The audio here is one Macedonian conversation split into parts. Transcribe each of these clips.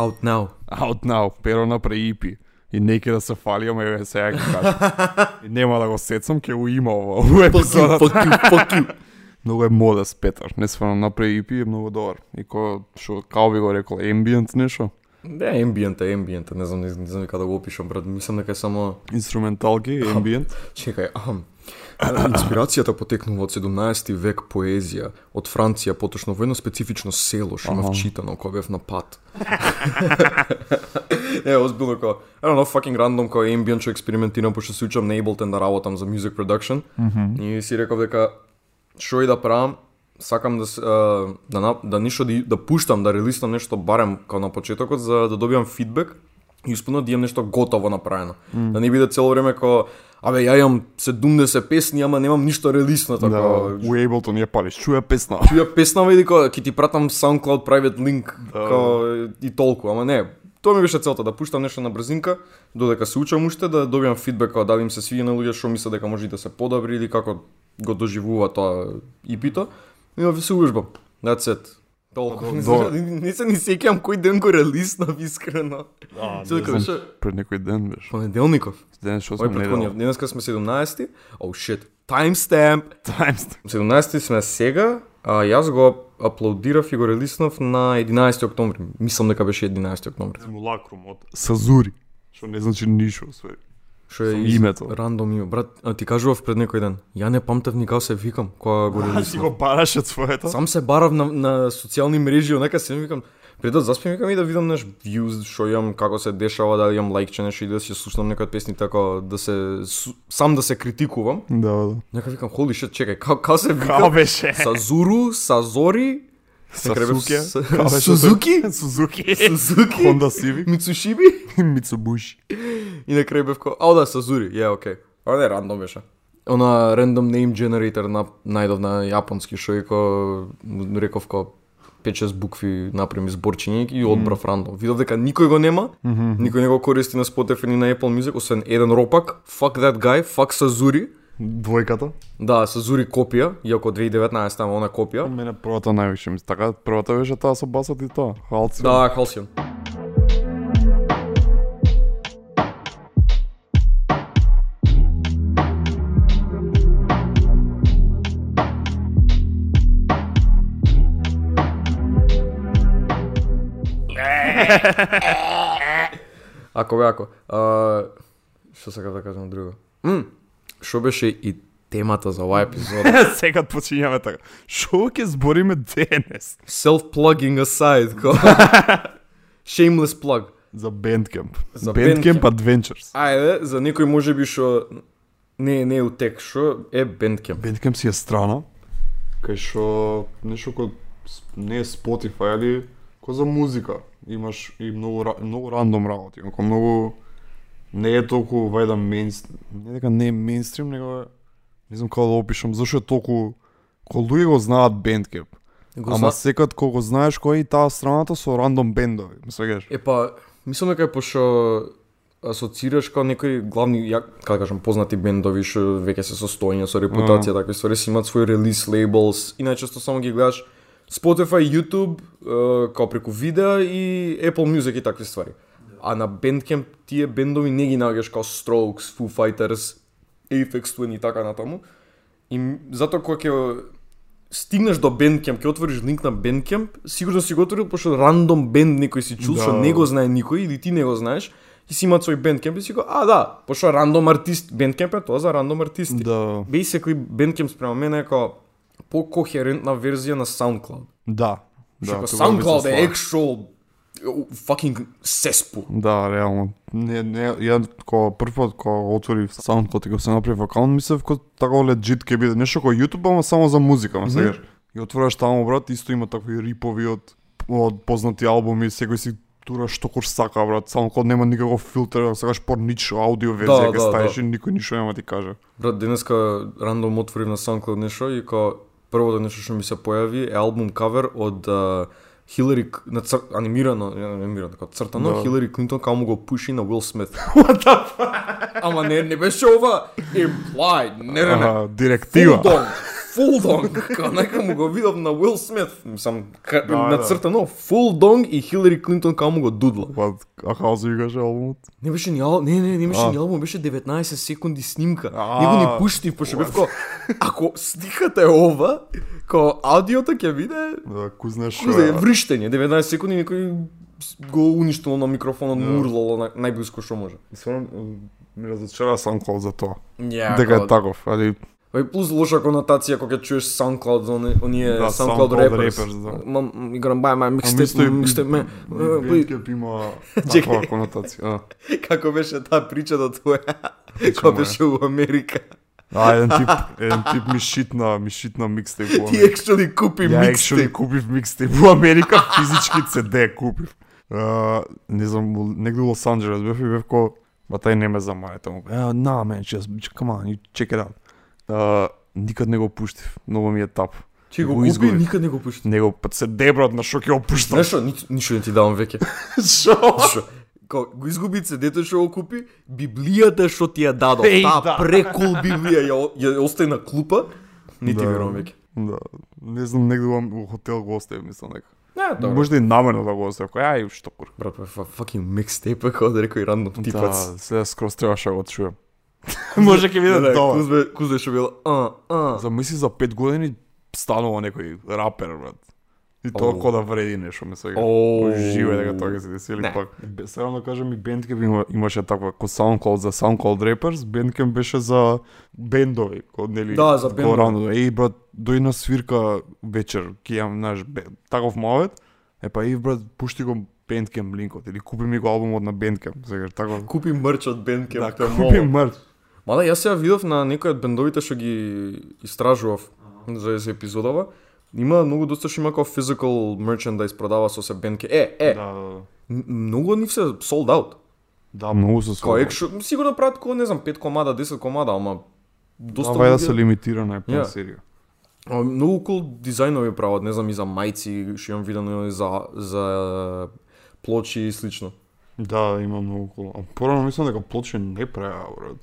Out now. Out now, pero направи EP. И неке да се фали, ама еве сега ќе кажам. И нема да го сецам, ќе го има ова во епизодата. Fuck you, fuck you. Многу е модест Петар, не свано направи EP е многу добар. И ко што као би го рекол ambient нешто, Не, ембиент е ембиент, не знам, не, не знам како да го опишам, брат. Мислам дека е само инструменталки, ambient. Чекај, ахам. Инспирацијата потекнува од 17 век поезија од Франција, поточно во едно специфично село што имав читано кога бев на пат. е, озбилно како, I don't know, fucking random како ambient што експериментирам пошто се учам на Ableton да работам за music production. И си реков дека што и да правам, сакам да да на- да ништо да, да пуштам, да релиснам нешто барем као на почетокот за да добиам фидбек и успено да имам нешто готово направено. Да не биде цело време како Абе, ја имам 70 песни, ама немам ништо релиснато. Да, како, у Ableton ја палиш, чуја песна. чуја песна или како ќе ти пратам SoundCloud private link како и толку, ама не. Тоа ми беше целта да пуштам нешто на брзинка, додека се учам уште да добиам фидбек како дали им се свиѓа на луѓе што мислат дека може и да се подобри или како го доживува тоа ипито. И да се ужбам. That's it. Толку. Не, до- се- не се ни сеќам кој ден го релиснав искрено. А, Се дека беше пред некој ден беше. понеделников. Ден што претходниот. недел. Денеска сме 17. Oh shit. Timestamp. Times. 17 сме сега, а јас го аплодирав и го релиснав на 11 октомври. Мислам дека беше 11 октомври. Симулакрум од Сазури. Што не значи ништо, све. Што е из- името. Рандом име. Брат, а ти кажував пред некој ден. Ја не памтев ни како се викам кога го А си го бараш од своето? Сам се барав на, на социјални мрежи, онака се викам, пред да заспим викам и да видам неш views, што имам, како се дешава, да имам лайкче нешто и да си слушнам некои од песни така да се сам да се критикувам. Да, да. Нека викам holy shit, чекај, како како се Као вика? беше? Сазуру, Сазори, Сасуке. С- Беше? Сузуки? Сузуки. Сузуки, Honda Civic. Мицушиби Mitsubishi. и на крај бев ао да, Сазури, ја, окей. Ова не рандом беше. Она random name generator на најдов на јапонски што е ко реков ко 5-6 букви напреми зборчиња и одбрав рандом. Видов дека никој го нема, никој не го користи на Spotify ни на Apple Music, освен еден ропак, fuck that guy, fuck Сазури. Двојката? Да, Сазури копија, иако 2019 ама она копија. Мене првата највише ми така, првата беше таа со басот и тоа. Халци. Да, Халсион. Ако бе, ако. А, што сакав да кажам друго? М, што беше и темата за оваа епизода? Сега почињаме така. Шо ќе збориме денес? Self-plugging aside, ко... Shameless plug. За Bandcamp. За Bandcamp Bandcamp. Adventures. Ајде, за некој може би што не не е утек, што е Bandcamp. Bandcamp си е страна кај што нешто кој не е Spotify, али кој за музика. Имаш и многу многу рандом работи, многу не е толку вајда мейнстрим, не дека не е мейнстрим, него е не знам како да опишам, зашто е толку кој луѓе го знаат Bandcamp. Го Ама зна... секад кога го знаеш кој е таа страната со рандом бендови, ме свегаш. Е па, мислам дека е пошто асоцираш као некои главни, ја, како да кажам, познати бендови што веќе се состојани со репутација, такви ствари си имаат свој релиз лейблс и најчесто само ги гледаш Spotify, YouTube, е, као преку видеа и Apple Music и такви ствари. А на Bandcamp тие бендови не ги наоѓаш као Strokes, Foo Fighters, Aphex Twin и така натаму. И затоа кога ќе стигнеш до Bandcamp, ќе отвориш линк на Bandcamp, сигурно си го отворил пошто рандом бенд некој си чул што Да. не го знае никој или ти не го знаеш и си имаат свој Bandcamp и си го, а да, пошто рандом артист, Bandcamp е тоа за рандом артисти. Да, Basically Bandcamp спрема мене е како по-кохерентна верзија на SoundCloud. да. Да, Да, што SoundCloud е actual fucking cesspool. Да, реално. Не, не, ја кога прв пат кога отворив SoundCloud и го се направив акаунт, мислев како така legit ќе биде нешто како YouTube, ама само за музика, ме сегаш. И отвораш таму брат, исто има такви рипови од од познати албуми, секој си тура што кош сака брат. SoundCloud нема никаков филтер, сакаш порнич аудио верзија Да, ќе да, ставиш да. и никој ништо нема ти каже. Брат, денеска рандом отворив на SoundCloud нешто и као првото нешто што ми се појави е албум кавер од uh, Хилари на цр... анимирано, не анимирано, како цртано, Да. Хилари Клинтон као му го пуши на Уил Смит. What the fuck? Ама не, не беше ова implied. Не, не, не. Директива. Dong, као нека му го видов на Уил Смит, мислам, ка- Да, да. нацртано, full dong и Хилари Клинтон као му го дудла. Па, а како се викаше албумот? Не беше ни ал... не, не, не беше ни албум, беше 19 секунди снимка. А. Него ни пуштив, пошто бев као, ако сниката е ова, као аудиото ќе биде Да, кој знаеш што Кузе, е. вриштење, 19 секунди некој го уништило на микрофонот, Да. мурлало на најблиско што може. Стварно, ми разочара SoundCloud за тоа. Ja, Дека е таков, али Ой, плюс лоша конотација кога ќе чуеш SoundCloud они- оние Да, SoundCloud SoundCloud rappers. rappers, да. Мам, играм бај мај микстеп, микстеп ме. Бендкеп има таква конотација. Како беше таа прича до твоја? Кога беше у Америка. А, еден тип, еден тип ми шитна, ми шитна микстейп во Ти Америка. actually купи Ја actually микстеп. купив микстейп во Америка, физички CD купив. Uh, не знам, негде во Лос Анджелес бев и бев ко, ба тај не ме замајата. Му, uh, nah man, just, just come on, you check it out. Uh, никад не го пуштив, многу ми е тап. Ти го го купи, изгубив. никад не го пушти. Него пат се дебрат на што ќе го пуштам. Знаеш што, ни- ништо не ти давам веќе. Шо? Шо? Као, го изгуби CD-то што го купи, Библијата што ти ја дадов, Еј, таа да. прекул Библија ја, ја остави на клупа, не ти Да. верувам веќе. Да, не знам, негде во во хотел го оставив, мислам дека. Не, добро. Можда и намерно да го оставив, кој ај што кур. Брат, па фа- fucking mixtape, како да рекој рандом Да, типац. сега скроз требаше да го чуем. Може ќе биде добар. Кузбе, кузбе што бил, а, а. Замисли за 5 години станува некој рапер, брат. И тоа Оу. ко да вреди нешто, ме сега. Живе дека тоа ќе се деси или пак. Сега да кажам и Bandcamp има, имаше таква ко SoundCloud за SoundCloud Rappers, Bandcamp беше за бендови, ко нели. Да, за бендови. рано. Еј брат, дој на свирка вечер, ќе имам наш таков мовет. Е па и брат, пушти го Bandcamp линкот или купи ми го албумот на Bandcamp, сега тако. Купи мрч од Bandcamp, Да, тоа е купи моло. Мада јас сега видов на некои од бендовите што ги истражував за за епизодава. Има многу доста што има како physical merchandise продава со се бендке. Е, е, Да, да, да. многу од нив се sold out. Да, многу се Као слабо. екшо, сигурно прават ко не знам 5 комада, 10 комада, ама доста Ова е да луѓе- се лимитира на Ја. yeah. серија. А, Многу кул дизајнови прават, не знам и за мајци, што имам видено и за за плочи и слично. Да, има многу кул. А порано мислам дека плочи не правеа, брат.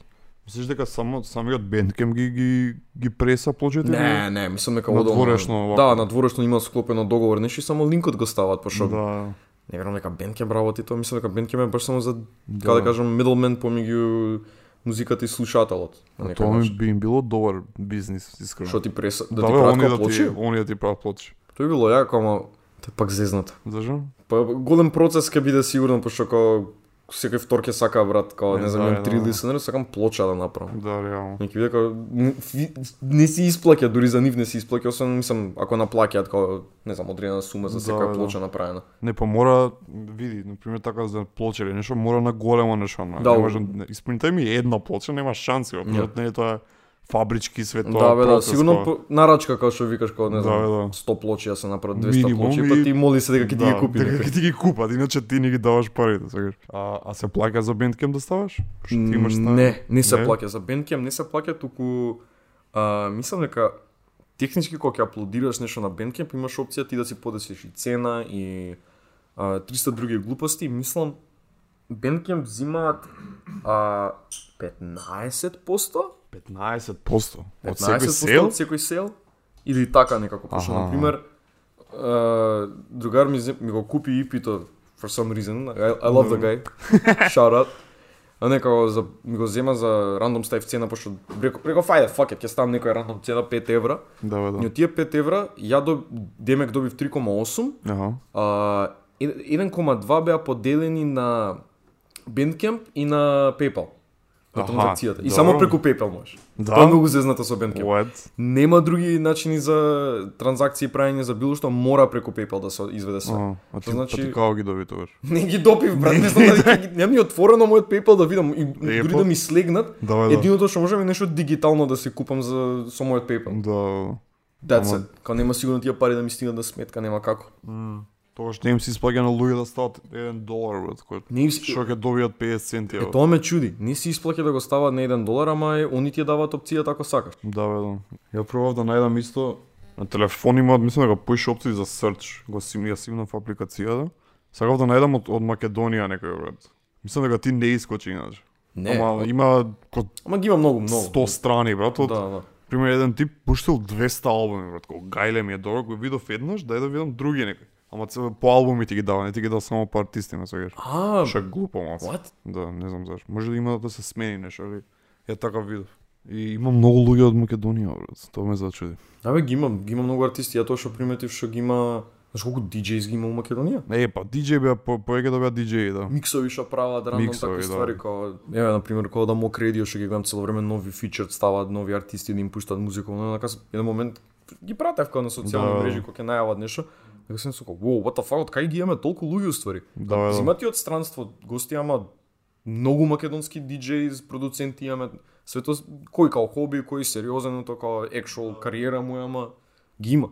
Мислиш дека само самиот Bandcamp ги ги ги преса плочите? Не, не, мислам дека На одел дворешно овако. Да, на дворешно има склопено договор, нешто само линкот го стават, пошто Да. не верувам дека Bandcamp работи тоа, мислам дека Bandcamp е баш само за Да. како да кажам middleman помеѓу музиката и слушателот. А тоа ми би им било добар бизнис, искрено. Што ти преса да, да, ти прават како да плочи? ти, они да ти прават плочи. Тоа било јако, ама тоа е пак зезнато. Зашо? Па голем процес ќе биде сигурно, пошто како секој втор ќе сака брат, као не знам, да, имам да, три да. лисенери, сакам плоча да направам. Да, реално. Неки како фи- не си исплаќа, дури за нив не си исплаќа, освен мислам ако наплаќаат како не знам одредена сума за Да, секоја да. плоча направена. Не, па мора, види, на пример така за плоча или нешто, мора на големо нешто. на- Да, не може, испринтай ми една плоча, нема шанси, не е тоа фабрички свет, тоа Да, бе, да, сигурно као- по, нарачка како што викаш како не Да, знам, бе, да. 100 плочи да се направат 200 Минимум плочи, и- па ти моли се дека ќе ти ги купи Дека ќе ти ги купат, иначе ти не ги даваш парите, сакаш. А, а се плаќа за Bandcamp да ставаш? Што ти имаш Не, не се Не? плаќа за Bandcamp, не се плаќа туку а, мислам дека технички кога ќе аплодираш нешто на Bandcamp имаш опција ти да си подесиш и цена и а, 300 други глупости, мислам Bandcamp взимаат а, 15% 15% од 15% секој сел? од секој сел или така некако пошто на пример а, другар ми, ми го купи ипито for some reason I, I love the guy shout out а некако за ми го зема за рандом стајв цена пошто преко преко фајде fuck it ќе ставам некоја рандом цена 5 евра Да, и да. од тие 5 евра ја до Демек добив 3,8 Аха. а, ед- 1,2 беа поделени на Bandcamp и на PayPal. На транзакцијата. И само преку PayPal можеш. Да? Тоа е многу зезнато со Bandcamp. What? Нема други начини за транзакции правење за било што мора преку PayPal да се изведе се. А, а ти, значи- па ти како ги доби тогаш? Не ги допив, брат, не знам дали ги немам ни отворено мојот PayPal да видам и дури Епо. да ми слегнат. Да, бе, да. Единото што можам е нешто дигитално да се купам за со мојот PayPal. Да. That's Ама- it. Као нема сигурно тие пари да ми стигнат на сметка, нема како. Тогаш не им се исплаќа на луѓе да стават 1 долар, брат, кој Не им се- што ќе добијат 50 центи. Е, тоа ме чуди. Не си исплаќа да го стават на 1 долар, ама е, они ти ја даваат опцијата ако сакаш. Да, бе, да. Ја пробав да најдам исто на телефон имаат, мислам дека поише опции за search, го сим ја симнав апликацијата. Сакав да најдам од, од Македонија некој брат. Мислам дека ти не искочи иначе. Не, Ама има код ама ги има многу, многу. 100 страни, брат, од Да, да. пример еден тип пуштил 200 албуми, брат, кога гајле ми е добро, го видов еднаш, дај да видам други некои. Ама по албуми ти ги дава, не ти ги дава само по артисти, ме сегаш. А, Што е глупо малку. what? Да, не знам зашто. Може да има да се смени нешто, али е така видов. И има многу луѓе од Македонија, брат. Тоа ме зачуди. Да бе, ги имам, ги има многу артисти, ја тоа што приметив што ги има, знаеш колку DJs ги има у Македонија? Е, па DJ беа по поеќе да беа DJ, да. Миксови што прават, рандом такви да. ствари, као, еве, на пример, кога да Мок Радио што ги гледам цело време нови фичерд ставаат, нови артисти да им пуштаат музика, но така еден момент ги пратев као на социјални Да. мрежи кога ќе најават нешто. Така сум сокол, wow, what the fuck, од кај ги имаме толку луѓе уствари? Да, да. Зимати од странство гости, ама многу македонски диџеи, продуценти имаме, свето кој као хоби, кој сериозен, тоа као actual кариера му е, ама ги има.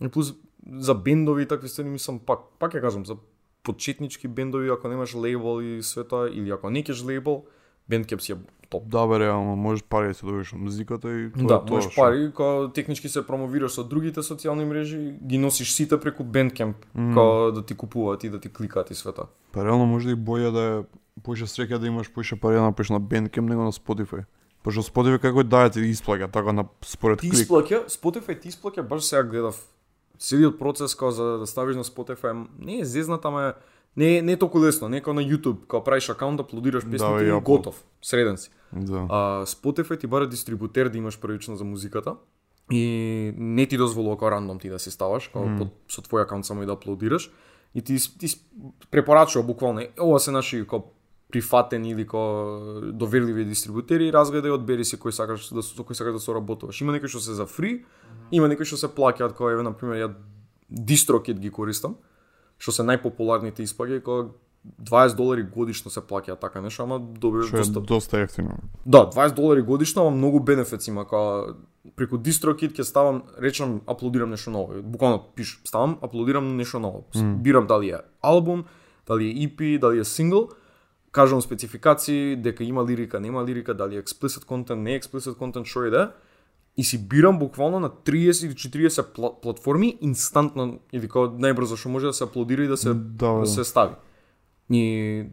И плюс за бендови и такви ствари мислам пак, пак ја кажам за почетнички бендови ако немаш лейбл и све тоа или ако не кеш лейбл, Bandcamp си е топ. Да, бе, реално, можеш пари да се добиеш од музиката и тоа Да, е тоа. можеш што- пари, као технички се промовираш со другите социјални мрежи, ги носиш сите преку Bandcamp, као да ти купуваат и да ти кликаат и све тоа. Па реално може да и боја да е поише среќа да имаш поише пари да направиш на Bandcamp него на Spotify. Пошто Spotify како дае ти исплаќа така на според Ти клик. исплаќа, Spotify ти исплаќа, баш сега гледав целиот процес као за да ставиш на Spotify, не е зезнат, ама е не е не е толку лесно, не е као на YouTube, као правиш акаунт, аплодираш песните Да, и ја, готов, среден си. Да. А Spotify ти бара дистрибутер да имаш првично за музиката и не ти дозволува као рандом ти да си ставаш, као под, со твој акаунт само и да аплодираш и ти, ти препорачува буквално «Е, ова се наши као прифатени или као доверливи дистрибутери, разгледај и одбери си кој сакаш да со кој сакаш да соработуваш. Има некои што се за фри, има некои што се плаќаат, као еве на пример ја DistroKid ги користам, што се најпопуларните исплаќаи, као 20 долари годишно се плаќаат така нешто, ама добиваш Што е доста доста ефтино. Да, 20 долари годишно, ама многу бенефици има, као преку DistroKid ќе ставам, речам, аплодирам нешто ново. Буквално пиш, ставам, аплодирам нешто ново. Mm. Бирам дали е албум, дали е EP, дали е сингл, кажам спецификации, дека има лирика, нема лирика, дали е explicit контент, не е explicit контент, што е да. И си бирам буквално на 30 или 40 пла- платформи инстантно или као најбрзо што може да се аплодира и да се Да, да да. се стави. И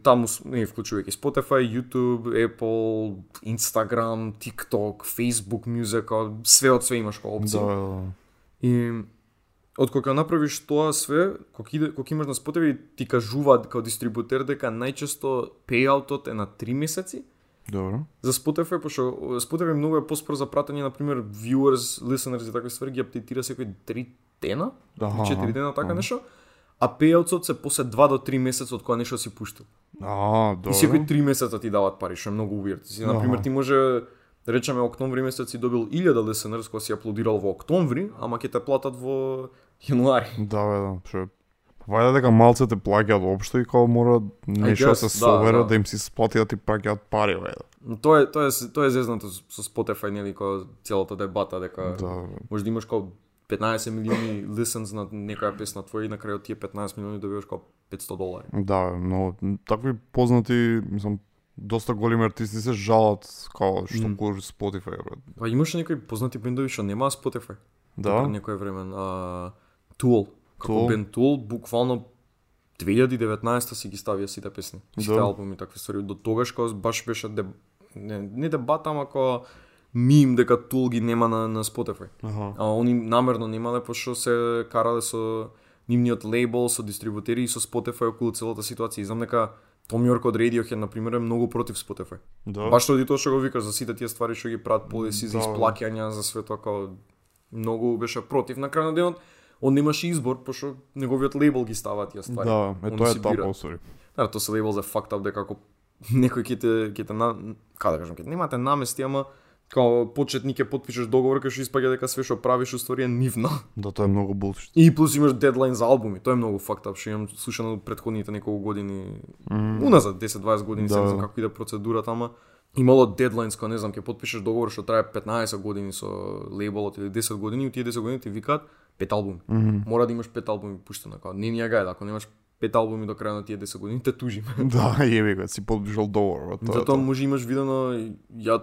таму не вклучувајќи Spotify, YouTube, Apple, Instagram, TikTok, Facebook Music, све од све имаш као Да, опција. да. И од кога направиш тоа све, кога иде кога имаш на Spotify ти кажуваат као дистрибутер дека најчесто пејаутот е на 3 месеци. Добро. За Spotify, пошто Spotify многу е поспор за пратење, на пример, viewers, listeners и такви ствари ги аптейтира секој 3 дена, Аха, 4 дена така нешто. А пејаутот се после 2 до 3 месеци од кога нешто си пуштил. А, И добро. секој 3 месеца ти даваат пари, што е многу weird. Си, на пример, Аха. ти може да речеме октомври месец си добил 1000 listeners кога си аплодирал во октомври, ама ќе те платат во јануари. Да, бе, да. Што Вајде дека малце те плаќаат општо и као мора нешто да се да, собере да. да им си сплати да ти праќаат пари, вајде. Тоа е тоа е тоа е зезнато со Spotify нели кога целата дебата дека Да, може да имаш као 15 милиони listens на некоја песна твоја и на крај од тие 15 милиони добиваш као 500 долари. Да, но такви познати, мислам, доста големи артисти се жалат као што Мм. кури Spotify, брат. Па имаше некои познати бендови што немаа Spotify. Да? Некој време. А, Tool. Како Tool, буквално 2019 си ги ставија сите песни. Сите Да. албуми такви ствари. До тогаш кога баш беше деб... не, не дебата, ама кога мим дека Tool ги нема на, на Spotify. Аха. А они намерно немале пошто се карале со нивниот лейбл, со дистрибутери и со Spotify околу целата ситуација. И знам дека Том Йорк од Radiohead, на пример, е многу против Spotify. Да. Баш тоа тоа што го викаш за сите тие ствари што ги прават полиси за Да, исплаќања, за све тоа како многу беше против на крај на денот. Он немаше избор пошто неговиот лейбл ги става тие ствари. Да, е тоа е бираат. сори. Да, тоа се лейбл за fucked up дека ако некој ќе те ќе те на како да кажам, ќе те немате намести, ама као почетник ќе потпишеш договор кај што испаѓа дека све што правиш уствари е нивно. Да, тоа е многу булшит. И плюс имаш дедлайн за албуми, тоа е многу fucked up, што имам слушано претходните неколку години, уназад 10-20 години, Да. да. не знам како иде процедурата, ама имало дедлайнс кога не знам, ќе потпишеш договор што трае 15 години со лейболот или 10 години, и тие 10 години ти викаат пет албуми. Mm -hmm. Мора да имаш пет албуми пуштено, како не ни ја гајда, ако немаш пет албуми до крај на тие 10 години, те тужиме. Да, јеби го, си тоа е Затоа тоа. може имаш видено ја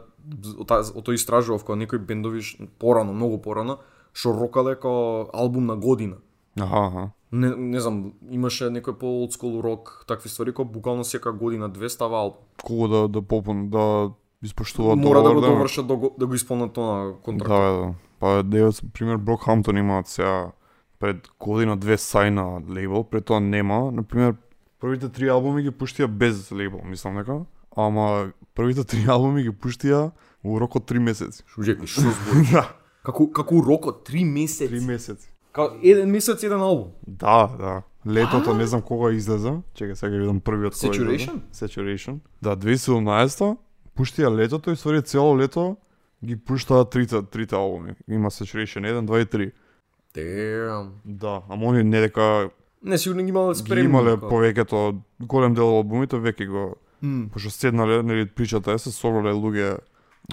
од тој истражував кога некои бендови порано, многу порано, што рокале како албум на година. Аха, аха. Не, не знам, имаше некој по school рок, такви ствари кои буквално сека година две става албум. Колку да да попун, да испоштуваат Мора да го договор, довршат да го, да го исполнат тоа контракт. Да, да. Па део, пример, Брокхамптон имаат сега пред година две сајна лейбл, пред тоа нема. Например, првите три албуми ги пуштија без лейбл, мислам дека. Ама првите три албуми ги пуштија у рок од три месеци. Што жеки, што збори? да, Како како рок од 3 месеци. три месеци. Као еден месец еден албум. Да, да. Летото не знам кога излезе. Чекај сега ќе видам првиот излезе. Saturation? Saturation. Да, 2017 пуштија летото и ствари цело лето ги пуштаат трите трите албуми. Има Saturation 1, 2 и 3. Damn. Да, ама они не дека Не, сигурно ги имале ги спремни. имале као. повеќето голем дел од албумите веќе го М. пошто седнале нели причата е се собрале луѓе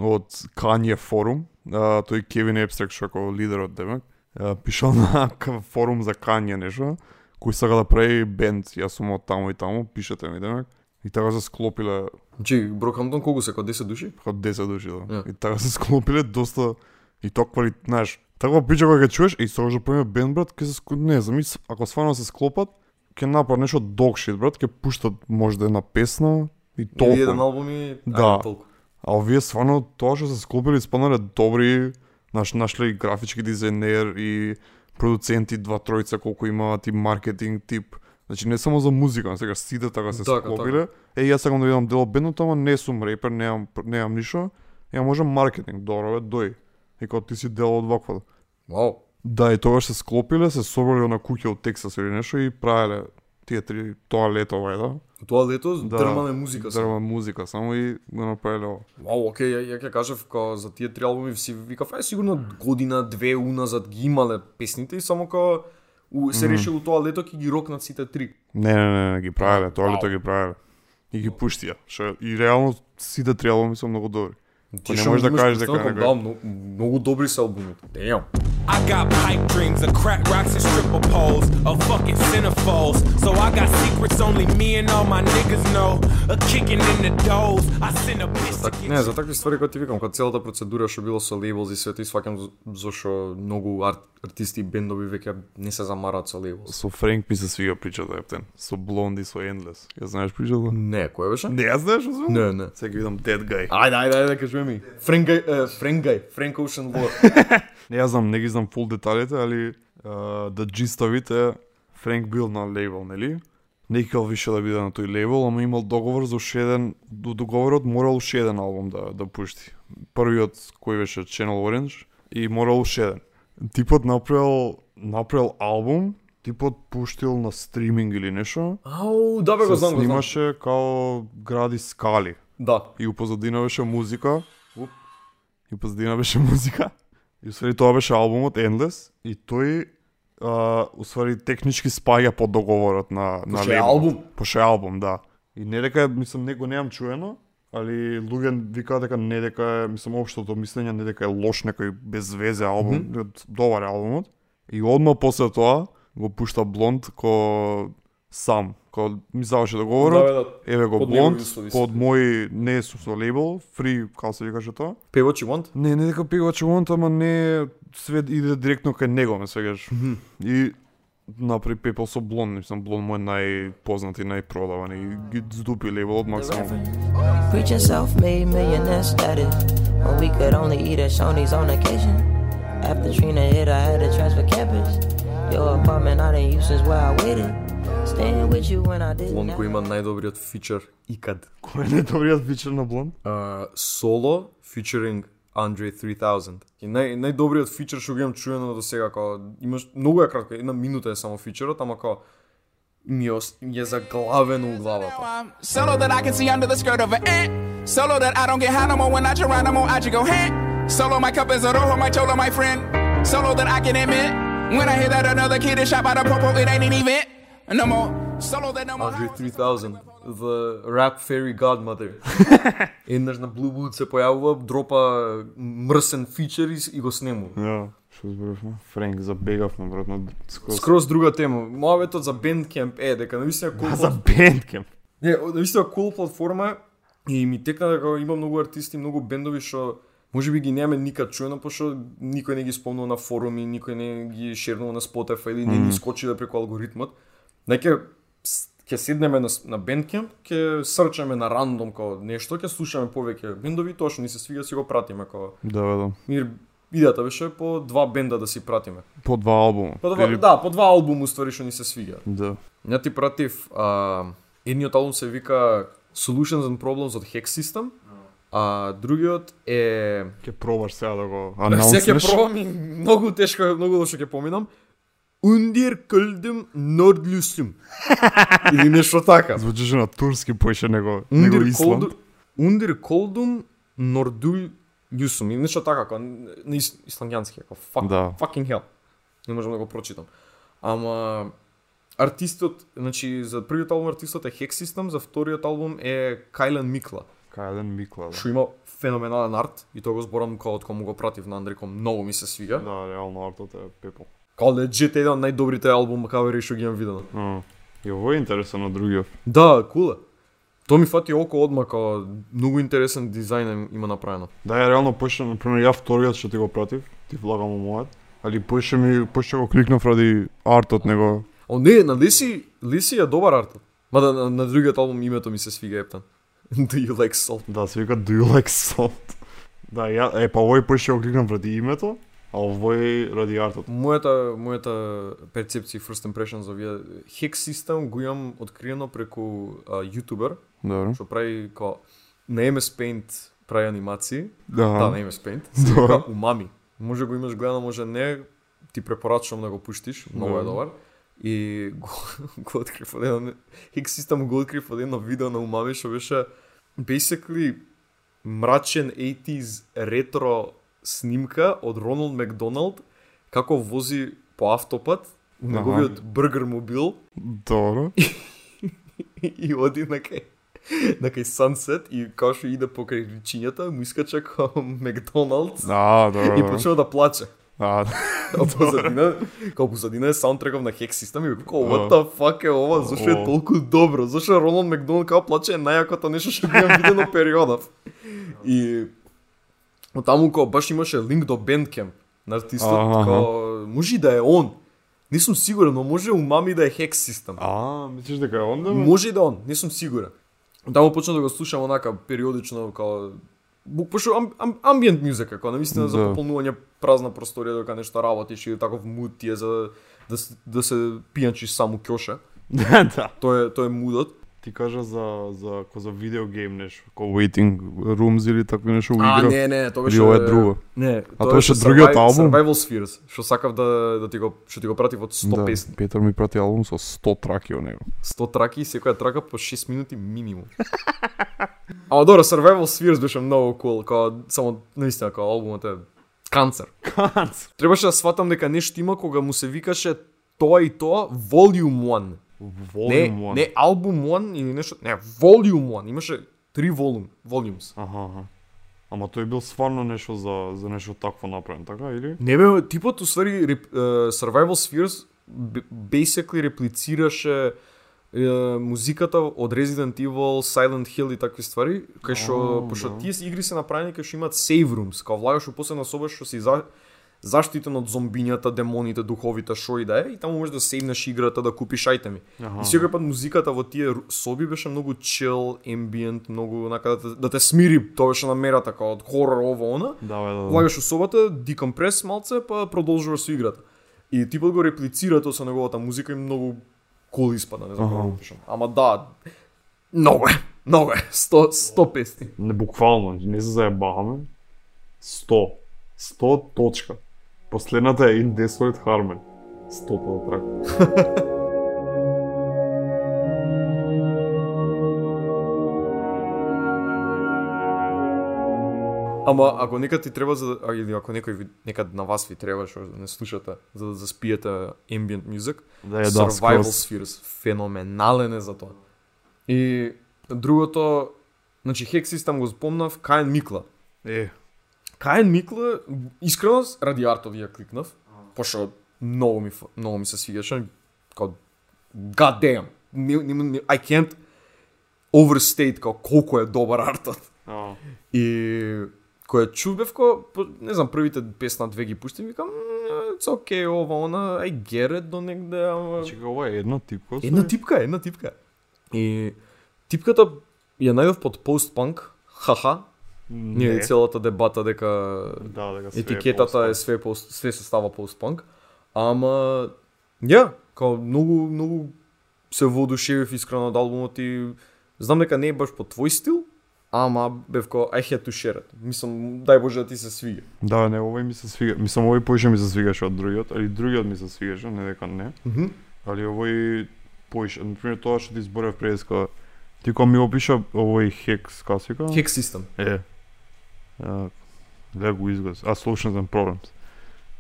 од Kanye форум, а, тој Кевин Епстрак што како лидерот демек, а, пишал на форум за Kanye нешто, кој сака да прави бенд, јас сум од таму и таму, пишете ми демек. И така се склопиле Чи, Брокхамптон колку се, као 10 души? од 10 души, да. Ја. И така се склопиле доста и тоа квали, знаеш, таква прича кога ќе чуеш, и сега ќе правиме бенд брат, ќе се не знам, ако стварно се склопат, ќе направат нешто shit брат, ќе пуштат можда една песна и Или толку. еден албум и Да. ајде, толку. А овие стварно тоа што се склопиле испаднале добри, наш нашле и графички дизајнер и продуценти два тројца колку имаат и маркетинг тип. Значи не само за музика, сега сите така се Така, склопиле. Е јас сакам да видам дел бендот, ама не сум репер, немам немам ништо. Ја може маркетинг, добро бе, дој. И кога ти си дел од вакво. Вау. Да, и тогаш се склопиле, се собрале на куќа од Тексас или нешто и правеле тие три тоа лето вајда. Тоа лето Да. дрмале музика. Дрма музика само и го направиле ова. Вау, окей, ја, ја ќе кажав као за тие три албуми си викав ај сигурно година, две уназад ги имале песните и само као у, се решило тоа лето ќе ги рокнат сите три. Не, не, не, не ги правеле, тоа лето ги правеле. И ги пуштија. Што и реално сите три албуми се многу добри. Ти не можеш да кажеш дека Да, многу, многу добри се албумите. Damn. I got pipe dreams of crack rocks and stripper poles, of fucking centerfolds. So I got secrets only me and all my niggas know. A kicking in the doors. I send a bitch to Так, не, за такви ствари кои ти викам, кога целата процедура што било со лейблс и свето, и сваќам за- зашо многу арт, артисти и бендови веќе не се замараат со лейблс. Со Френк ми се свига причата, ептен. Со Блонди, со Endless. Ја знаеш причата? Не, кој беше? Не, ја знаеш освен? Не, не. Сега видам Dead Guy. Ајде, ајде, ајде, кажи ми. Френк Гај, е, Френк Гај, Френк Ocean War. Не, ја знам, не ги знам фул деталите, али uh, да джистовите Френк бил на лейбл, нели? Не искал више да биде на тој лейбл, ама имал договор за уште еден, до договорот морал уште еден албум да, да пушти. Првиот кој беше Channel Orange и морал уште еден. Типот направил, направил албум, типот пуштил на стриминг или нешто. Ау, да бе го знам, го знам. снимаше као гради скали. Да. И у позадина беше музика. Уп. И у позадина беше музика. И усвари тоа беше албумот Endless и тој а, усвари технички спаѓа под договорот на на Пошто албум? Пошто албум, да. И не дека мислам него немам чуено, али луѓе викаат дека не дека е, мислам општото мислење не дека е лош некој без везе албум, mm -hmm. добар е албумот. И одма после тоа го пушта Блонд ко сам, ко ми заврши договорот. Да, бе, да. Еве го Под услови под мој не сум со лейбл, фри, како се викаше тоа? Pay what you want? Не, не дека пегуваче want, ама не све иде директно кај него, ме свегаш. И направи пепел со Блон, мислам Блон мој најпознат и најпродаван и ги здупи лейбелот максимум. Preaching self-made millionaire status when we could only eat at Shoney's on occasion. After Trina hit, I had to transfer campus. Your apartment I didn't use since where I waited. Staying with you when I didn't. Блонд have- го има најдобриот фичер икад. Кој е најдобриот фичер на Блон? Uh, Solo featuring Andre 3000. И нај најдобриот фичер што го имам чуено до сега, као имаш многу е кратко, една минута е само фичерот, ама као ми е, ос- ми е заглавено у главата. I'm solo that I can see under the skirt of an ant. Solo that I don't get high no more when I Geronimo, I just go hand. Solo my cup is a rojo, my cholo, my friend. Solo that I can admit. When I hear that another kid is shot by the popo, it ain't an event. No more. Solo that no more. Andre 3000, the rap fairy godmother. Еднаш на Blue Boot се појавува, дропа мрсен фичер и, го снему. Ја, што зборувавме? Френк забегавме брат на скроз. Скроз друга тема. Мојаветот за Bandcamp е дека навистина cool За Bandcamp. Не, навистина cool платформа и ми текна дека има многу артисти, многу бендови што може би ги немаме никад чуено, пошто никој не ги спомнува на форуми, никој не ги шернува на Spotify или не ни скочи да преку алгоритмот. Неќе ќе седнеме на, на Bandcamp, ќе срчеме на рандом како нешто, ќе слушаме повеќе бендови, тоа што ни се свига си го пратиме како Да, да. Мир идејата беше по два бенда да си пратиме. По два албума. По два, Или- да, по два албум уствари што ни се свига. Да. Ја ти пратив а, едниот албум се вика Solutions and Problems од Hex System, а другиот е Ќе пробаш сега да го Сега ќе анаунснеш. пробам и многу тешко, многу лошо ќе поминам. Undir Kuldum Nordlusum. Или нешто така. Звучеше на турски поише него, него Исланд. Kuldum Undir Kuldum Nordlusum. И нешто така, како на ис- исландјански, како fuck, Да. fucking hell. Не можам да го прочитам. Ама артистот, значи за првиот албум артистот е Hex System, за вториот албум е Кайлен Микла. Кајден Микла, да. Што има феноменален арт и тоа го зборам кога од кога му го пратив на Андреј, кога многу ми се свига. Да, реално артот е пепел. Као легит е еден од најдобрите албум кавери што ги имам видено. А, И ово е интересен на другиот. Да, кул е. Тоа ми фати око одма као многу интересен дизајн им- има направено. Да, ја реално поише, например, ја вториот што ти го пратив, ти влагам у мојот, али поише ми, поише го кликнав ради артот него. О не, на Леси, Леси е добар арт. Мада на, на другиот албум името ми се свига ептан. Do you like salt? Да, се вика Do you like salt? Да, ја, е, па овој поише го кликнав ради името, а овој ради артот. Мојата мојата перцепција first impressions за овие Hex System го имам откриено преку а, јутубер Добро. што прави као на MS Paint прави анимации. Да, Да, на MS Paint. Вика Умами. Може го имаш гледано, може не. Ти препорачувам да го пуштиш, многу е добар. И го, го открив од едно Hex System го открив од едно видео на Умами што беше basically мрачен 80s ретро снимка од Роналд Макдоналд како вози по автопат у неговиот бургер мобил. Добро. и оди на кај на кај Sunset и као што иде покрај речињата, му искача као Макдоналдс. Да, добро. и почнува да плаче. А, А позадина, као позадина е саундтреков на Hex System и како what the fuck е ова, зашо е толку добро, зашо е Роналд Макдоналд као плаче? Е најакото нешто што го имам видено периодов. И од таму као баш имаше линк до Bandcamp на артистот, као може да е он. Не сум сигурен, но може умами да е Hex System. а, мислиш дека е онда? бе? Може и да он, не сум сигурен. Таму почна да го слушам онака периодично као бу- пошто ам, ам, амбиент музика, као навистина за Да. пополнување празна просторија додека нешто работиш или таков муд ти е за да, се- да се пијанчиш само кјоше. Да, да. Тоа е тоа е мудот. Ти кажа за за ко за видеогейм нешто, ко waiting rooms или такво нешто А, игра. не, не, тоа беше е друго? Не, тоа беше другиот албум? Survival Spheres, што сакав да да ти го што ти го пратив од 100 да, песни. Петар ми прати албум со 100 траки од него. 100 траки и секоја трака по 6 минути минимум. Ама добро, Survival Spheres беше многу cool, као само наистина као албумот е канцер. Канц. Требаше да сватам дека нешто има кога му се викаше тоа и тоа Volume 1. Не, Volume 1. не албум 1 или нешто, не, Volume 1. Имаше три волум, volumes. Аха, аха. Ама тој бил стварно нешто за за нешто такво направен, така или? Не бе, типот уствари реп, uh, Survival Spheres basically реплицираше е, музиката од Resident Evil, Silent Hill и такви ствари, кај што О, пошто да. тие игри се направени кај што имаат save rooms, као влагаш у посебна соба што си за заштитен од зомбињата, демоните, духовите, шо и да е, и таму можеш да сейвнеш играта, да купиш ајтеми. Аха. И секој пат музиката во тие соби беше многу chill, ambient, многу онака да те, да те смири, тоа беше намерата као од хорор ово она. Да, бе, да. да. Влагаш у собата, декомпрес малце, па продолжуваш со играта. И типот го реплицира тоа со неговата музика и многу кул испада, не знам како да го пишам. Ама да, многу е, многу е, 100, 100 песни. Не буквално, не се заебаваме. 100. 100 точка. Последната е In Desolate Harmony. 100 трака. Ама ако некад ти треба за а, или ако некој некад на вас ви треба што не слушате за да заспиете ambient music, Да е да, Survival скроз. Spheres феноменален е за тоа. И другото, значи Hex System го спомнав, Каен Микла. Е, Каен Микла, искрено ради артот ја кликнав, пошто многу ми многу ми се свигаше, као god damn. Не, не, не, I can't overstate као колку е добар артот. а, И кој чувбев ко, по- не знам, првите песна две ги пуштим, викам, "М, it's okay, ова, она, I get it до негде, ама... чека, ова е една типка. Една типка, една типка. И типката ја најдов под постпанк, хаха, Не. целата дебата дека Да, дека све е етикетата е пост-панк. све пост, све се става постпанк, ама ја, као многу многу се воодушевив искрено од албумот и знам дека не е баш по твој стил, ама бев као I had to share it. Мислам, дај Боже да ти се свиѓа. Да, не, овој ми се свига. Мислам, овој поише ми се свигаше од другиот, али другиот ми се свигаше, не дека не. Мгм. Али овој поише, например тоа што ти зборев преска, ти кога ми опиша овој хекс, вика? Hack system. Е. А, да го изгас. А Solutions and Problems.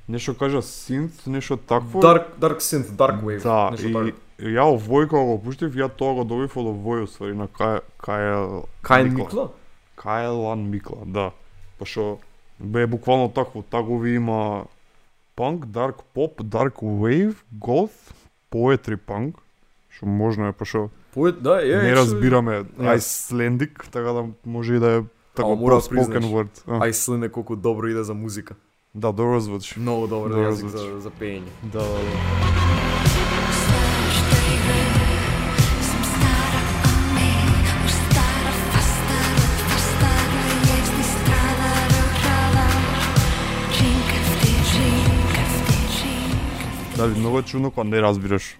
Нешто кажа synth, нешто такво. Dark Dark Synth, Dark Wave. Да, нешто и ја овој кога го пуштив, ја тоа го добив од овој уствари на Кај Кај Кајн Микла? Кајлан Микла, да. Пошо бе буквално такво, тагови има панк, дарк поп, дарк вейв, goth, poetry панк, што можно е, пошо Поет, да, е. не разбираме. Icelandic, така да може и да е така мора spoken word. А, е колку добро иде за музика. Да, добро звучи. Многу добар Добро јазик звучи. за, за пеење. Да, да, да. Дали многу е чудно кога не разбираш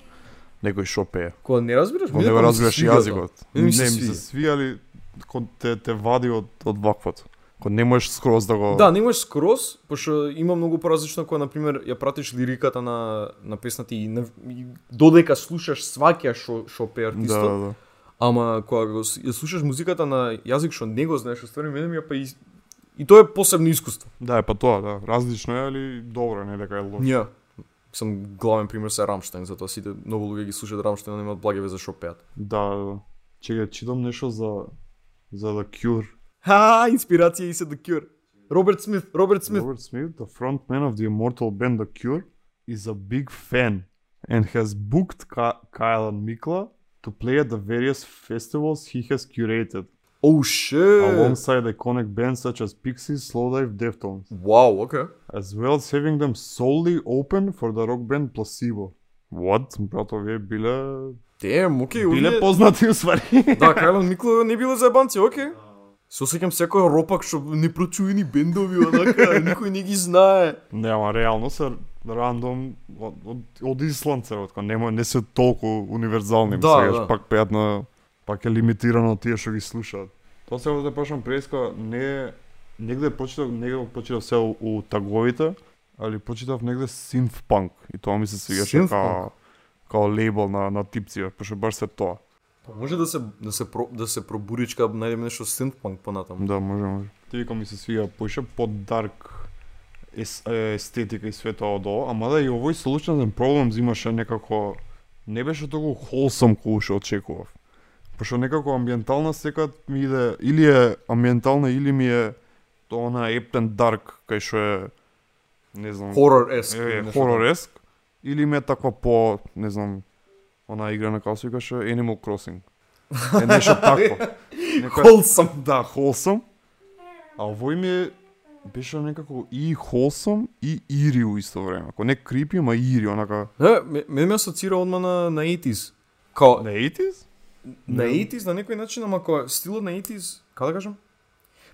некој што пее. Кога не разбираш, Кога не го разбираш јазикот. Не ми се ми кога те те вади од од ваквото. Кога не можеш скроз да го Да, не можеш скроз, пошто има многу поразлично кога на пример ја пратиш лириката на на песната и, на, и додека слушаш сваќаш што што пее да, артистот, да, да. ама кога го, ја слушаш музиката на јазик што не го знаеш, ствари мене ја па и и тоа е посебно искуство. Да, е па тоа, да. Различно е, али добро, не дека е лошо. Ја сам главен пример се Рамштайн, затоа сите многу луѓе ги слушаат Рамштайн, а немаат благе везе што пеат. Да, да, да. Чекај, читам нешто за за The Cure. Ха, инспирација и се The Cure. Роберт Смит, Роберт Смит. Robert Smith, the frontman of the immortal band The Cure, is a big fan and has booked Ka- Kyle and Mikla to play at the various festivals he has curated, Oh shit. alongside iconic bands such as Pixies, Slowdive, Deftones, Wow, okay. as well as having them solely open for the rock band Placebo. What? Брато, вие биле... Damn, окей, Биле овие... познати уствари. Да, Кајлан Микло не биле заебанци, окей. Се осеќам секој ропак што непрочуени бендови, онака, никој не ги знае. Не, ама реално се рандом од, од, од Исланд се откако нема не се толку универзални, Да, сегаш да. пак пеат на пак е лимитирано тие што ги слушаат. Тоа сега да почнам преска не е- негде почитав, негде го почитав се у, у таговите, али почитав негде synth punk и тоа ми се свигаше Synth као лейбл на на типција, пошто баш се тоа. Па може да се да се про, да се пробуричка, најдеме нешто synthpunk понатаму. Да, може, може. Ти вика ми се свига поише под дарк естетика и све тоа од ова, ама да и овој and Problems имаше некако не беше толку wholesome колку што очекував. Пошто некако амбиентална секад ми иде или е амбиентална или ми е тоа на Epton Dark кај што е не знам Horror esque. е, е хорореск или ми е таква по не знам она игра на како се викаше Animal Crossing. Е нешто такво. Некоја Wholesome. Да, wholesome. А овој ми е беше некако и wholesome и ири у исто време. Ако не крипи, ма ири, онака... Не, ме- ме асоцира одма на на 80s. Као На 80s? на Не. 80s на некој начин, ама као стилот на 80s, како да кажам?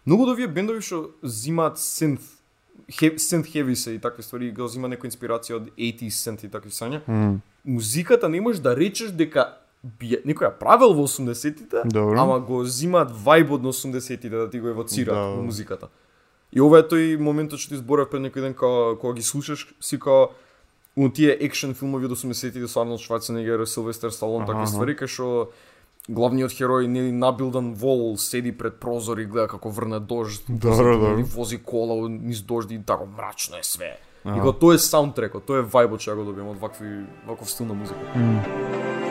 Многу од овие бендови што зимаат synth, he, synth heavy се и такви ствари, го зима некоја инспирација од 80s synth и такви сања. Mm. Музиката не можеш да речеш дека би, некој ја правил во 80-тите, Добро. ама го зимаат вајбот на 80-тите да ти го евоцираат Да. во музиката. И ова е тој моментот што ти зборав пред некој ден кога кога ги слушаш, си као у тие екшен филмови од 80-тите со Арнолд Шварценегер, Силвестер Сталон, такви ствари кај што главниот херој нели набилдан вол седи пред прозор и гледа како врне дожд, вози, добро. нели, вози кола низ дожд и тако мрачно е све. И Аха. го тоа е саундтрекот, тоа е вајбот што го добивам од вакви ваков стил на музика. Ја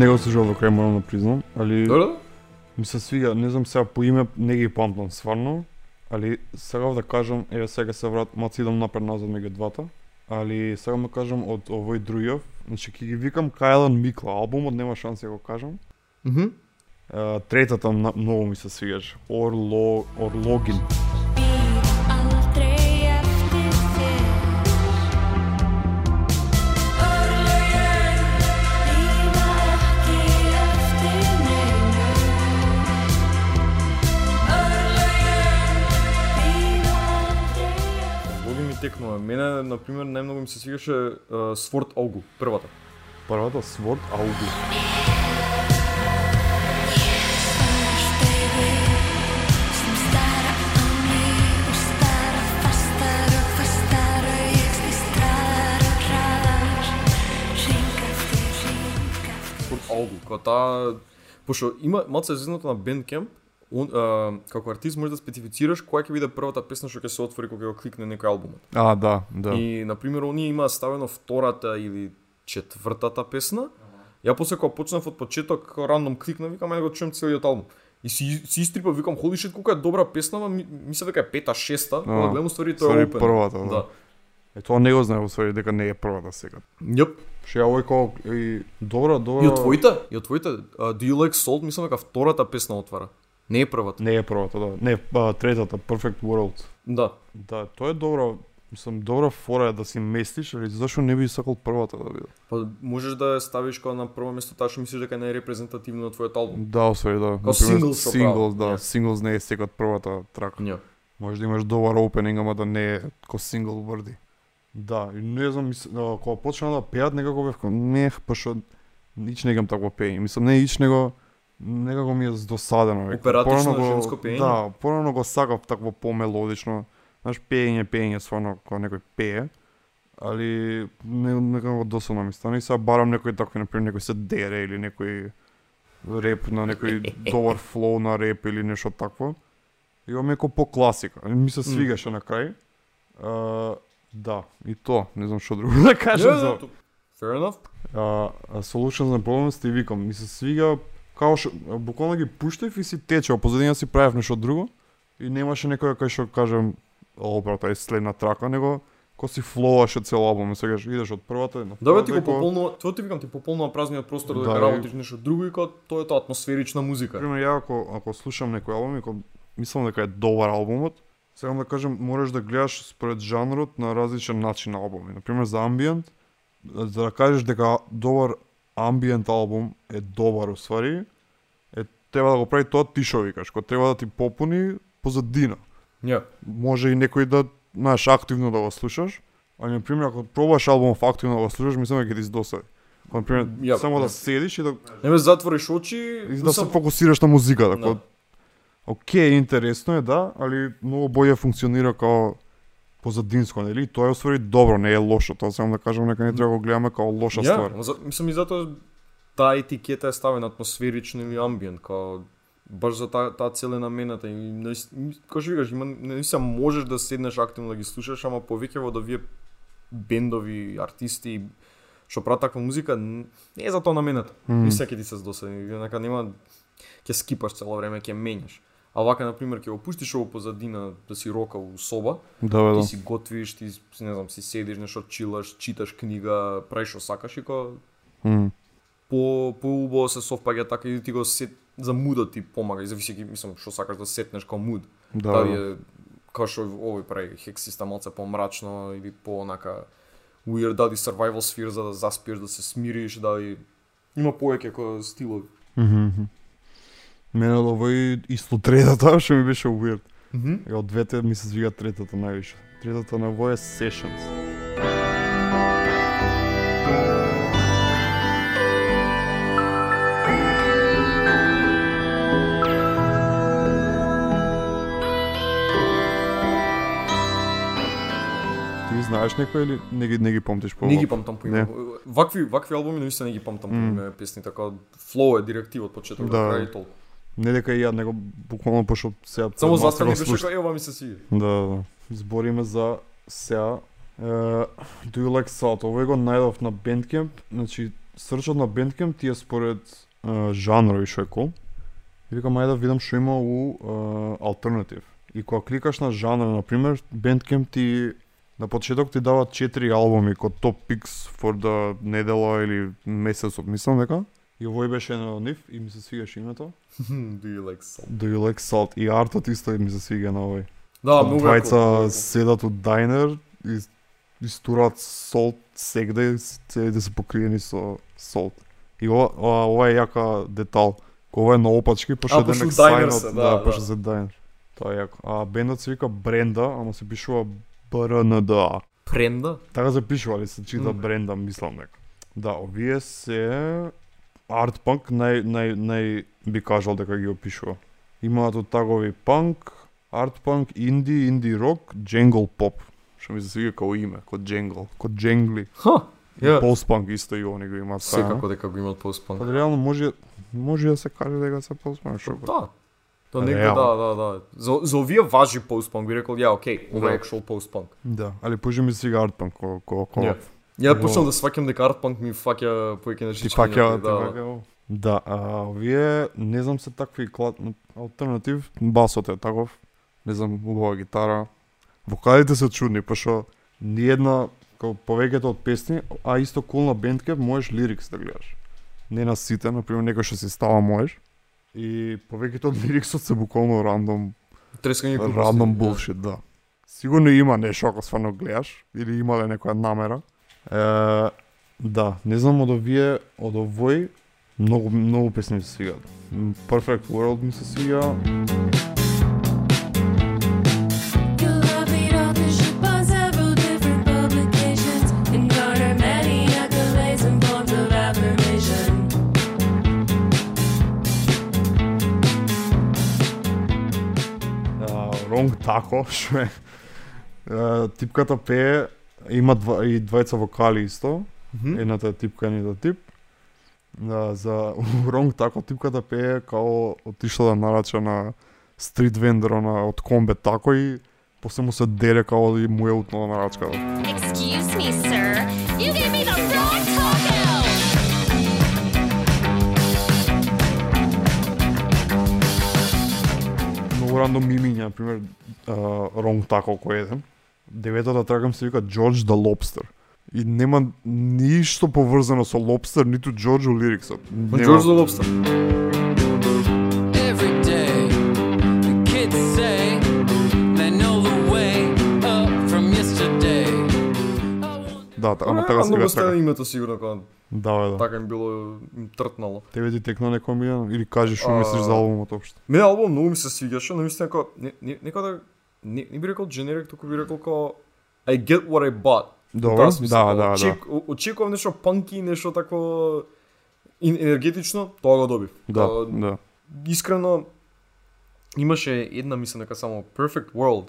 не го слушав до крај, морам да признам, али Добро? ми се свига, не знам сега по име, не ги памтам сварно, али сега да кажам, еве сега се врат, мац идам напред назад меѓу двата, али сакам да кажам од овој другиот, значи ќе ги викам Кајлан Микла, албумот нема шанси да го кажам. Мгм. Е, третата на- многу ми се свигаш. Орло, Орлогин. Bíð текнува. Мене, на пример, најмногу ми се свигаше uh, Sword Augu, првата. Првата Sword Augu. Augu, кога таа пошто има малце зизнато на Bandcamp, он, uh, како артист можеш да специфицираш која ќе биде првата песна што ќе се отвори кога ќе го кликне некој албумот. А, да, да. И на пример оние има ставено втората или четвртата песна. Ја после кога почнав од почеток, рандом кликна, викам ајде го чуем целиот албум. И си, си истрипав, викам, холи шит, колку е добра песна, ма ми, мисля дека е пета, шеста, кога гледам ствари тоа ствари е опен. првата, да. да. Е, тоа не го знае, усвари, дека не е првата сега. Јеп. Ше ја овој као, и добра, добра... И од твоите, и од твоите, uh, Do You Like Salt, мислам дека втората песна отвара. Не е првата. Не е првата, да. Не, а, третата, Perfect World. Да. Да, тоа е добра, мислам, добра фора е да си местиш, али зашо не би сакал првата да биде? Па можеш да ја ставиш кога на прво место таа што мислиш дека е најрепрезентативно на твојот албум. Да, освари, да. Као singles, Singles, право. да. Ја. Singles не е секад првата трака. Ја. Може да имаш добар опенинг, ама да не е ко сингл врди. Да, и не знам, кога почна да пеат, некако бев као, не, пошто ич не гам такво пење. Мислам, не ич него, некако ми е здосадено. веќе. Оператично Порано го- женско пење? Да, порано го сакав такво помелодично. Знаеш, пење, пење, сварно, кога некој пее. Али не, некако досадно ми стана и сега барам некој такви, например, некој се дере или некој реп на некој добар флоу на реп или нешто такво. И ова ко по класика. Ми се свигаше на крај. А, да, и то, не знам што друго да кажам за. Ја, Fair enough. А Solutions на Problems ти викам, ми се свига као што буквално ги пуштев и си тече, позадина си правев нешто друго и немаше некој кај што кажем, о брата, е следна трака, него ко си флоаше цел албум, и сега идеш од првата на Да бе ти го пополнува, тоа ти викам ти пополнува празниот простор да, Да, работиш нешто друго и кога тоа е тоа атмосферична музика. Пример, ја ако, ако слушам некој албум и мислам дека е добар албумот, сакам да кажем, можеш да гледаш според жанрот на различен начин на албуми. Например, за амбиент, за да кажеш дека добар амбиент албум е добар уствари, е треба да го прави тоа ти викаш, кој треба да ти попуни позадина. Ја. Може и некој да, знаеш, активно да го слушаш, али, например, ако пробаш албумов активно да го слушаш, мислам дека ќе ти се досади. Ако, например, Ја, само ја. да седиш и да Не ме затвориш очи, и да се фокусираш на музиката. Да. Да. Океј, интересно е, да, али многу боље функционира као позадинско, нели? И Тоа е усвари добро, не е лошо. Тоа само да кажам, нека не треба да го гледаме као лоша Ја, ствар. за, мислам и затоа таа етикета е ставена атмосферично или амбиент, као баш за таа таа цел е намената и како што викаш, има наистина можеш да седнеш активно да ги слушаш, ама повеќе во да вие бендови, артисти што прават таква музика не е за тоа намената. Mm. Мисля ќе ти се здосади, нека нема ќе скипаш цело време, ќе менјаш. А вака на пример ќе го пуштиш ово позадина да си рока у соба, Да, бе, ти да. си готвиш, ти не знам, си седиш, нешто чилаш, читаш книга, правиш што сакаш и кога М. по по убаво се совпаѓа така и ти го сет за мудот ти помага, и зависи мислам што сакаш да сетнеш како муд. Да, Дали да. е како што овој прави хексиста малце помрачно или по онака weird, дали survival sphere за да заспиеш, да се смириш, дали има повеќе како стилови. Мене од овој исто третата, што ми беше weird. Мгм. И од двете ми се звига третата највише. Третата на овој е Sessions. Ти знаеш некој или не ги, не ги помтиш по Не ги памтам по име. Вакви вакви албуми наистина не ги памтам по име песни, така флоу е директив од почеток до Да. крај и толку. Не дека и ја, него буквално пошто сега... Само го беше како ева ми се свиѓа. Да, да. Збориме за сега. Uh, do you like salt? Овој го најдов на Bandcamp. Значи, срчот на Bandcamp ти е според uh, жанрови што е кол. И викам, ајде да видам што има у uh, Alternative. И кога кликаш на жанр, на пример, Bandcamp ти На почеток ти дават 4 албуми ко топ пикс for the недела или месецот, мислам дека. И овој беше еден од нив и ми се свигаше името. Do you like salt? Do you like salt? И артот исто ми се свига на овој. Да, многу е Двајца седат од дайнер и истурат солт сегде и се да се покриени со солт. И ова, ова, ова е јака детал. Ова е наопачки, пошто А, е пошто демек сајнот, да, да, да, да. се дайнер. Тоа е јако. А бендот се вика Бренда, ама се пишува БРНДА. Пренда? Така се пишува, али се чита. Бренда, мислам дека. Да, овие се арт панк нај нај нај би кажал дека ги опишува. Имаат од тагови панк, арт панк, инди, инди рок, дженгл поп. Што ми се свига како име, како дженгл, како дженгли. Ха, ја. Пост панк исто и они го имаат Секако дека го имаат постпанк. Па реално може може да се каже дека се пост панк, што го. Да. Да, негде, да, да, да. За, за овие важи постпанк, би рекол, ја, окей, ова е Да. actual постпанк. Да, али поже ми се свига арт панк ко ко ко. Ја. Ја Во- почнав да сваќам дека артпанк ми фаќа повеќе на Ти жички. фаќа, да, да, да, а овие не знам се такви клад алтернатив, басот е таков, не знам убава гитара. Вокалите се чудни, пошто ни една као повеќето од песни, а исто кул на Bandcamp можеш лирикс да гледаш. Не на сите, на пример некој што се става можеш. И повеќето од лириксот се буквално рандом Трескање. Рандом да. булшит, да. Сигурно има нешто ако стварно гледаш или имале некоја намера. Е, да, не знам од овие, од овој многу многу песни ми се свигаат. М, Perfect World ми се свига. Wrong Taco, што е, типката пее има два, и двајца вокали исто. Мгм. Едната е типка, едната тип. Да, за Wrong Taco типката пее као отишла да нарача на стрит вендора на од комбе тако и после му се деле као и му е утнала нарачката. Excuse me, sir. You gave me the wrong taco! Многу рандом мимиња, на пример, Wrong Taco кој еден. Деветата трагам се вика George the Lobster. И нема ништо поврзано со лобстер, ниту George у лириксот. Па Нема- Джордж the Lobster. From yesterday. Да, ама така се Многу вика стана така. името сигурно кога Да, бе, да. така им било им тртнало. Тебе ти текна некој или кажи што мислиш за албумот општо? Мене албум многу ми се свигаше, но мислам како не, не, некада не, не би рекол generic, туку би рекол како I get what I bought. Добро, да, да, да. очек- о- Очекував нешто панки, нешто такво енергетично, тоа го добив. Да, Као, да. Искрено имаше една мислам дека само Perfect World.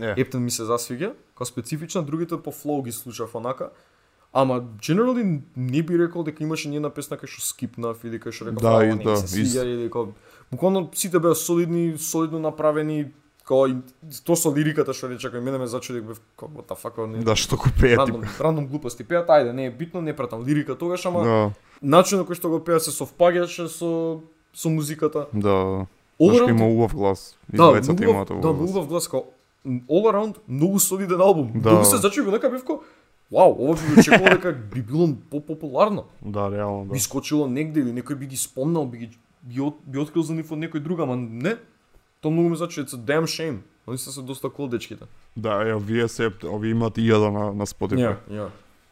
Е, Ептен ми се засвига, како специфична, другите по флоу ги слушав онака. Ама generally не би рекол дека имаше ни една песна кај што скипнав или кај што реков Да, «А, и ова не да, се свига ист. или како буквално сите беа солидни, солидно направени, као и тоа со лириката што рече кај мене ме зачуди бев како what the fuck не. да, што го пее Рандом, рандом глупости пеат, ајде, не е битно, не пратам лирика тогаш, ама Да, начинот кој што го пеа се совпаѓаше со со музиката. да. All around- има убав глас. И Да, двајцата имаат убав, да, убав глас. као all around многу солиден албум. Да. Многу се зачуди нека бев као Вау, ова би очекувал дека би било попопуларно. Да, реално, да. Би скочило негде или некој би ги спомнал, би ги би, от, би открил за нив од некој друг, ама не. Тоа многу ме зачуди, it's a damn shame. Они се се доста кул дечките. Да, е, овие се, овие имаат и јада на, на Spotify. ја.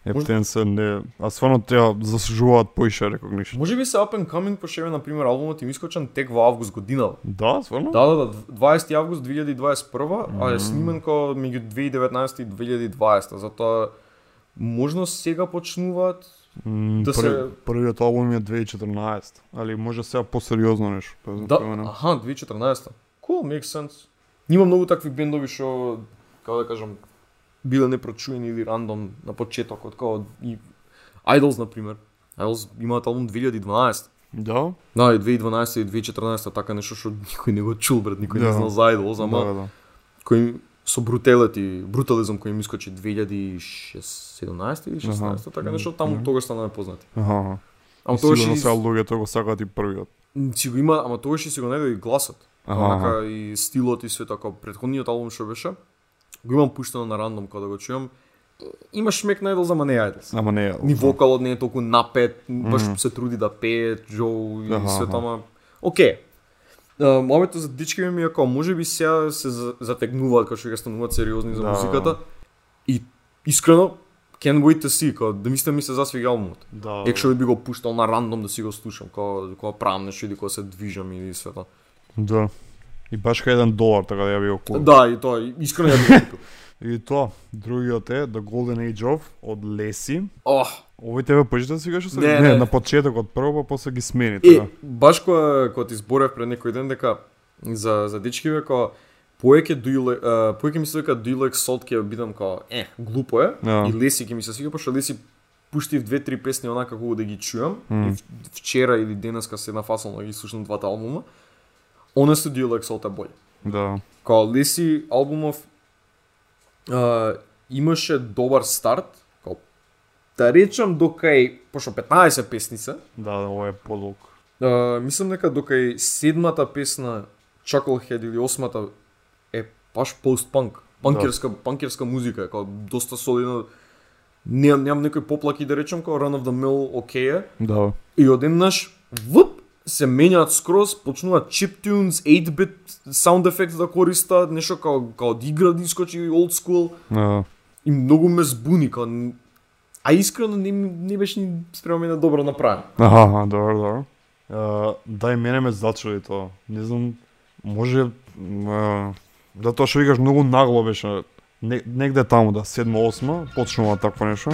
Ептен се не... А стварно треба заслужуваат поише recognition. Може би се up and coming по шеве, на пример, албумот им искочен тек во август годинава. Да, стварно? Да, да, да, 20 август 2021, а е снимен као меѓу 2019 и 2020, затоа можно сега почнуваат М, да прв- се- Првиот албум е 2014, али може сега посериозно нешто. па Да, аха, 2014. Cool, makes sense. Има многу такви бендови што, како да кажам, биле непрочуени или рандом на почетокот, како и Idols, на пример. Idols имаат албум 2012. Да? Да, и 2012 и 2014 така нешто што никој не го чул, брат, никој не Да. знал за Idols, ама Да, да. кој со бруталити, брутализм кој им искочи 2017 или 16, Аха. така нешто таму тогаш станаа познати. Аха. Ама тогаш Сигурно и сега луѓето го сакаат и првиот. си го има, ама тогаш и си го најде и гласот. Аха, Онака и стилот и све така. Претходниот албум што беше, го имам пуштено на рандом кога да го чујам, има шмек на Idols, ама не е Idols. Ама не е. Ни вокалот не е толку напет, баш се труди да пее Джо и Аха, све тоа, Океј. Uh, Момето за дички ми е како може би сега се за- затегнуваат како што ќе стануваат сериозни за Да. музиката. И искрено can't wait to see, како да мислам ми се засвига албумот. Да. Екшо би го пуштал на рандом да си го слушам, кога кога правам нешто или кога се движам или све тоа. Да. И баш кај еден долар, така да ја би го купил. Да, и тоа искрено ја би го купил. И тоа, другиот е The Golden Age of од Леси. Ох, Овој тебе почна да си кажеш Не, не, не. на почетокот прво, па после ги смени Е, така. баш кога кога ти зборев пред некој ден дека за за дечкиве кога поеќе like, uh, поеќе ми се дека like salt ќе бидам као е глупо е Да. и Леси ќе ми се свига пошто Леси пуштив две-три песни онака како да ги чуам и в- вчера или денеска се нафасално да ги слушам двата албума. Honestly, do you like salt боље. Да. Као Леси албумов а, имаше добар старт, као да речам докај пошто 15 песни се, Да, ова е подолг. Uh, мислам дека докај седмата песна Chucklehead или осмата е баш пост-панк. Панкерска, панкерска музика, као доста солидна. Немам, немам некој поплаки да речам, као Run of the Mill окей е. Да. И одеднаш, вуп, се менјаат скроз, почнуваат chiptunes, 8-bit sound effects да користат, нешто као, као да игра да искочи old school. Да. И многу ме збуни, као... А искрено не, не беше ни спрема мене добро направено. Аха, добро, добро. Uh, да и мене ме зачуди тоа. Не знам, може uh, да тоа што викаш многу нагло беше. Не, негде таму да, 7-8, почнува такво нешто.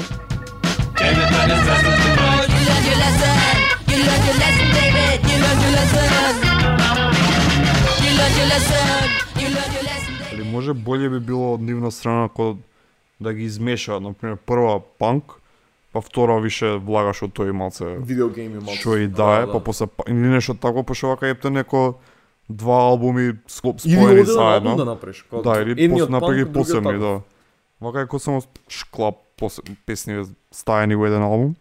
Lesson. You learned your lesson, David. You learned your lesson. You learned your lesson. You learned your lesson, David. Или може болje би било од нивна страна кога да ги измешаат, например, прва панк, па втора више влагаш од тој малце Видеогейми малку. што и да е, па после па- или нешто такво, пошто вака епте неко два албуми склоп Или споени албум да заедно. направиш. Да, или после направи посебни, да. Вака е кој само шклап песни стаени во еден албум.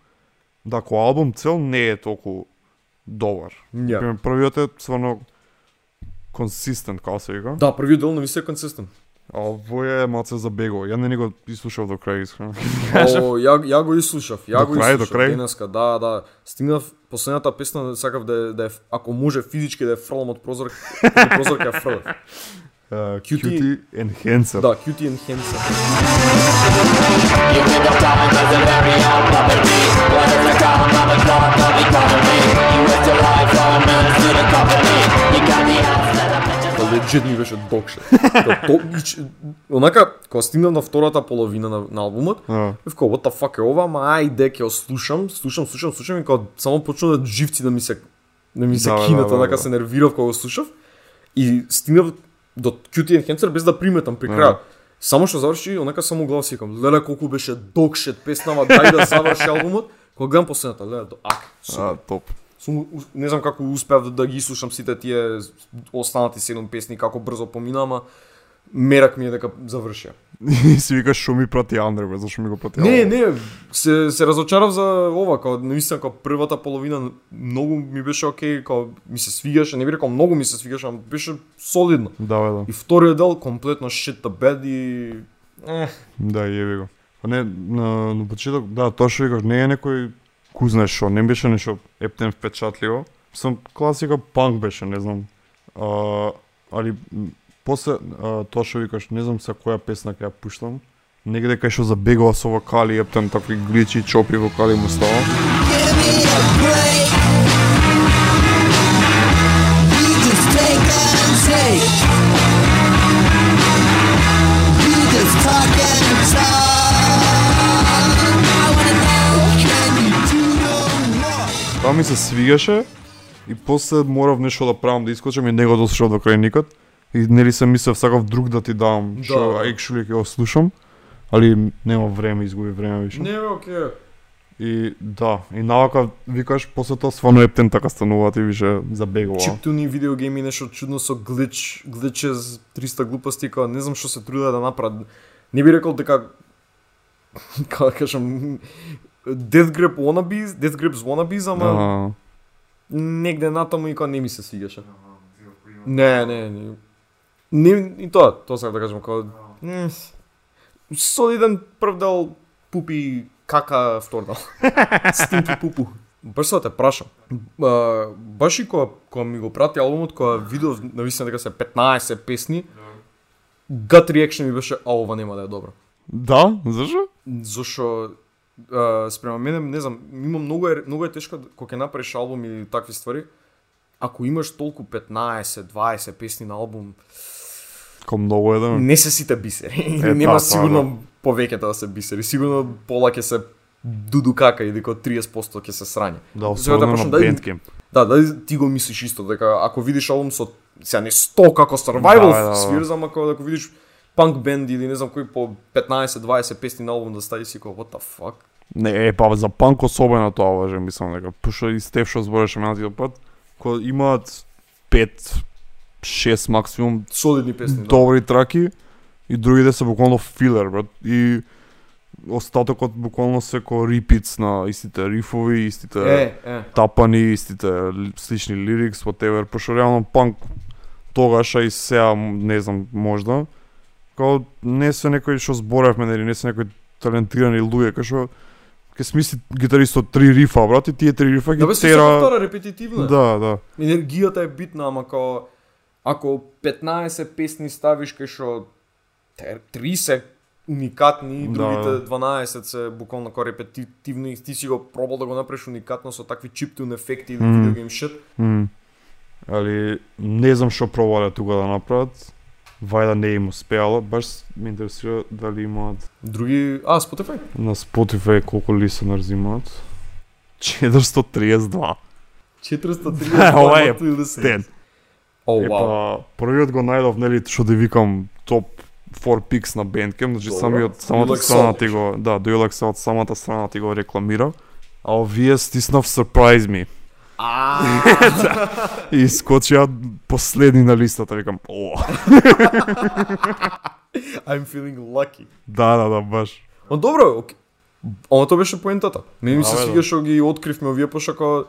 Да, кој албум цел не е толку добар. Ја. Пример, првиот е стварно консистент, како се вика. Да, првиот дел на е консистент. А овој е малце забегува. Ја не ни го изслушав до крај, искрено. О, ја, ја го изслушав, ја До го крај, до крај? денеска, да, да. Стигнав последната песна, сакав да, е- да е, ако може физички да ја фрлам од прозор, од прозор ќе ја фрлам. Uh, Cutie- Cutie Enhancer. Да, Cutie and Hansen. Тоа легит ми беше докше. Онака, кога стигнав на втората половина на, на албумот, А, Бев као, what the fuck е ова, ама ајде ќе го слушам, слушам, слушам, слушам и као само почна да живци да ми се да ми се Да, да, да, кинат, да, онака да. се нервирав кога го слушав. И стигнав до Cutie Enhancer без да приметам при крај. Само што заврши, онака само глава си викам, леле колку беше докшет песнава, дај да заврши албумот. Кога гледам последната, леле, до ак, а, топ. Сум, не знам како успеав да, да ги слушам сите тие останати седум песни, како брзо помина, ама мерак ми е дека завршија. И си викаш што ми прати Андре, бе, зашто ми го прати Не, не, се, се разочарав за ова, као наистина као првата половина многу ми беше окей, као ми се свигаше, не би рекол многу ми се свигаше, ама беше солидно. Да, бе, да. И вториот дел комплетно shit the bed и е, Да, јеби го. Па не, на, на почеток, да, тоа што викаш, не е некој ку знаеш што, не беше нешто ептен впечатливо. Сам класика панк беше, не знам. А, али после а, тоа што викаш, не знам са која песна ќе ја пуштам. Негде кај што забегува со вокали, ептен такви гличи, чопи вокали му става. Тоа ми се свигаше и после морав нешто да правам да искочам и него дослушав до крај никот. И нели се мислев сакав друг да ти дам, Да, што да. actually ќе го слушам. Али нема време, изгуби време више. не бе окей. И да, и навака викаш после тоа стварно ептен така стануваат и више забегува. Чиптуни видеогейми нешто чудно со глич, гличез 300 глупости, као не знам што се трудат да направат. Не би рекол дека како да кажам Death Grip wannabes, Death Grips wannabes, ама А, негде натаму и као не ми се свигаше. Не, не, не. Не, и тоа, тоа сакам да кажам, као М, Солиден прв дел, пупи кака втор дел. Стинки пупу. Баш се да те прашам. Баш и кога, кога ми го прати албумот, кога видов навистина дека се 15 песни, gut reaction ми беше, а ова нема да е добро. Да, зашо? Зашо а, спрема мене, не знам, има многу е, многу е тешко кога ќе направиш албум или такви ствари. Ако имаш толку 15, 20 песни на албум, Ко многу е да. не се сите бисери. Е, Нема па, сигурно повеќето да се бисери. Сигурно пола ќе се дуду кака и дека 30% ќе се срање. Да, особено на почнам да- Bandcamp. Да, дали ти го мислиш исто, дека ако видиш албум со сега не 100 како survival Да, да, да. свирз, ама ако ако видиш панк бенд или не знам кој по 15-20 песни на албум да стави си како what the fuck. Не, е, па за панк особено тоа важи, мислам дека. Пошто и Стеф што збореше минатиот пат, кога имаат 5 6 максимум Солидни песни. да. добри траки и другите се буквално филер, брат. И остатокот буквално се ко репитс на истите рифови, истите Е, е. тапани, истите ли- слични лирикс, whatever, пошто реално панк тогаш, а и сега, не знам, можда, као не се некои што зборевме, нели, не се некои талентирани луѓе, кај што ќе смисли гитаристот три рифа, брат, и тие три рифа ги Да бе тера... репетитивно. Да, да. Енергијата е битна, ама као ако 15 песни ставиш кај што те- три се уникатни, Да. другите 12 се буквално како репетитивни и ти си го пробал да го направиш уникатно со такви chiptune ефекти или Мм. видео гейм shit. М. Али не знам што пробале тука да направат. Вајда не им успеало, баш ме интересира дали имаат Други, а Spotify. на Spotify колку listeners имаат. 432. 430 Ова е monthly вау. па, првиот го најдов, нели, што да викам топ 4 picks на Bandcamp, значи самиот самата like страна ти го, да, Like Salt, самата страна ти го рекламира. А овие стиснав Surprise Me. И скочија последни на листата, викам, о, I'm feeling lucky. да, да, да, баш. Но добро. Ама тоа беше поентата. Мене ми се да. свига што ги откривме овие пошто како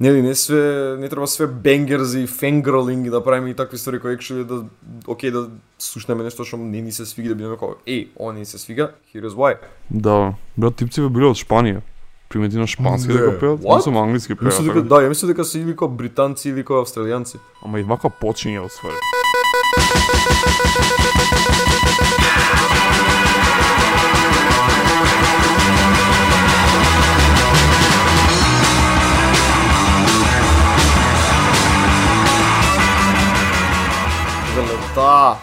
Нели, не све, не треба све бенгерзи, фенгрлинг да правиме и такви ствари кои actually да окей да слушнеме нешто што не ни се свига да бидеме како еј, ова не се свига, here is why. Да, брат, типциве биле од Шпанија. Примети на шпански Не. да го пеат, What? мислам англиски пеат. Мислам дека да, ја мислам дека се или како британци или како австралијанци. Ама и вака почиња од своје. Леле, да.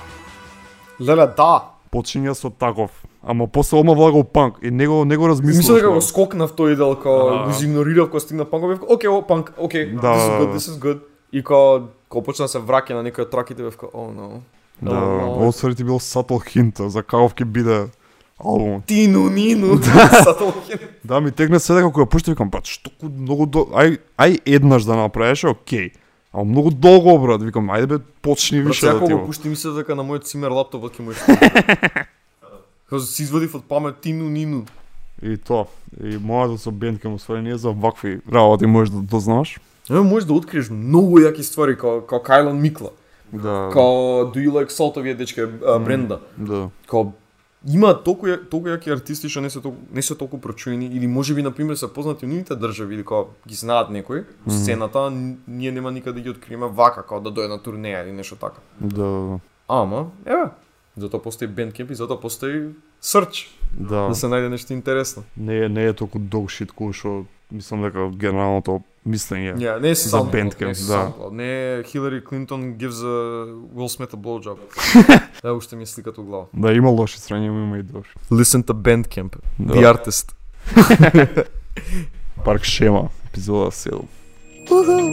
Леле, да. Почиња со таков. Ама после ома влагал панк и него него размислуваш. Мислам дека го скокнав тој дел, као го изигнорирав кога стигна панк, бев окей, о панк, окей, Да, this is да, good, да. this is good. И као кога почна да се враќа на некои од траките, бев као, oh no. Да, Oh, no. ово ствари ти бил сатл хинт за каков ќе биде албумот. Тину, нину, сатолхин. Да, ми тегне се дека кога пушти викам, па што ку- многу до... ај ај еднаш да направиш, окей. Ама многу долго брат, викам, ајде бе почни Брат, више да ти го. пушти мисля дека на мојот цимер лаптоп ќе му е Кога си извадив од памет тину, нину. И тоа. И мојата со усвои ние за вакви работи можеш да дознаш. Еме можеш да откриеш многу јаки ствари као као Кайлан Микла, Да. као Do You Like Salt овие дечка а, бренда. Да. Као има толку ја- толку јаки артисти што не се толку не се толку прочуени или можеби на пример се познати во нивните држави или као ги знаат некои во сцената, а н- ние нема никаде да ги откриеме вака као да дојде на турнеја или нешто така. Да. Ама, еве, затоа постои Bandcamp и затоа постои search Да. да се најде нешто интересно. Не е не е толку dog shit кој што мислам дека генералното мислење. Ja, не е За SoundCloud, Bandcamp, не е да. SoundCloud. Не е Hillary Clinton gives a Will Smith a blowjob. Да, уште ми е сликата у глава. Да, има лоши страни, ама има и добри. Listen to Bandcamp, Да. the artist. Парк Шема, епизода 7. Woohoo.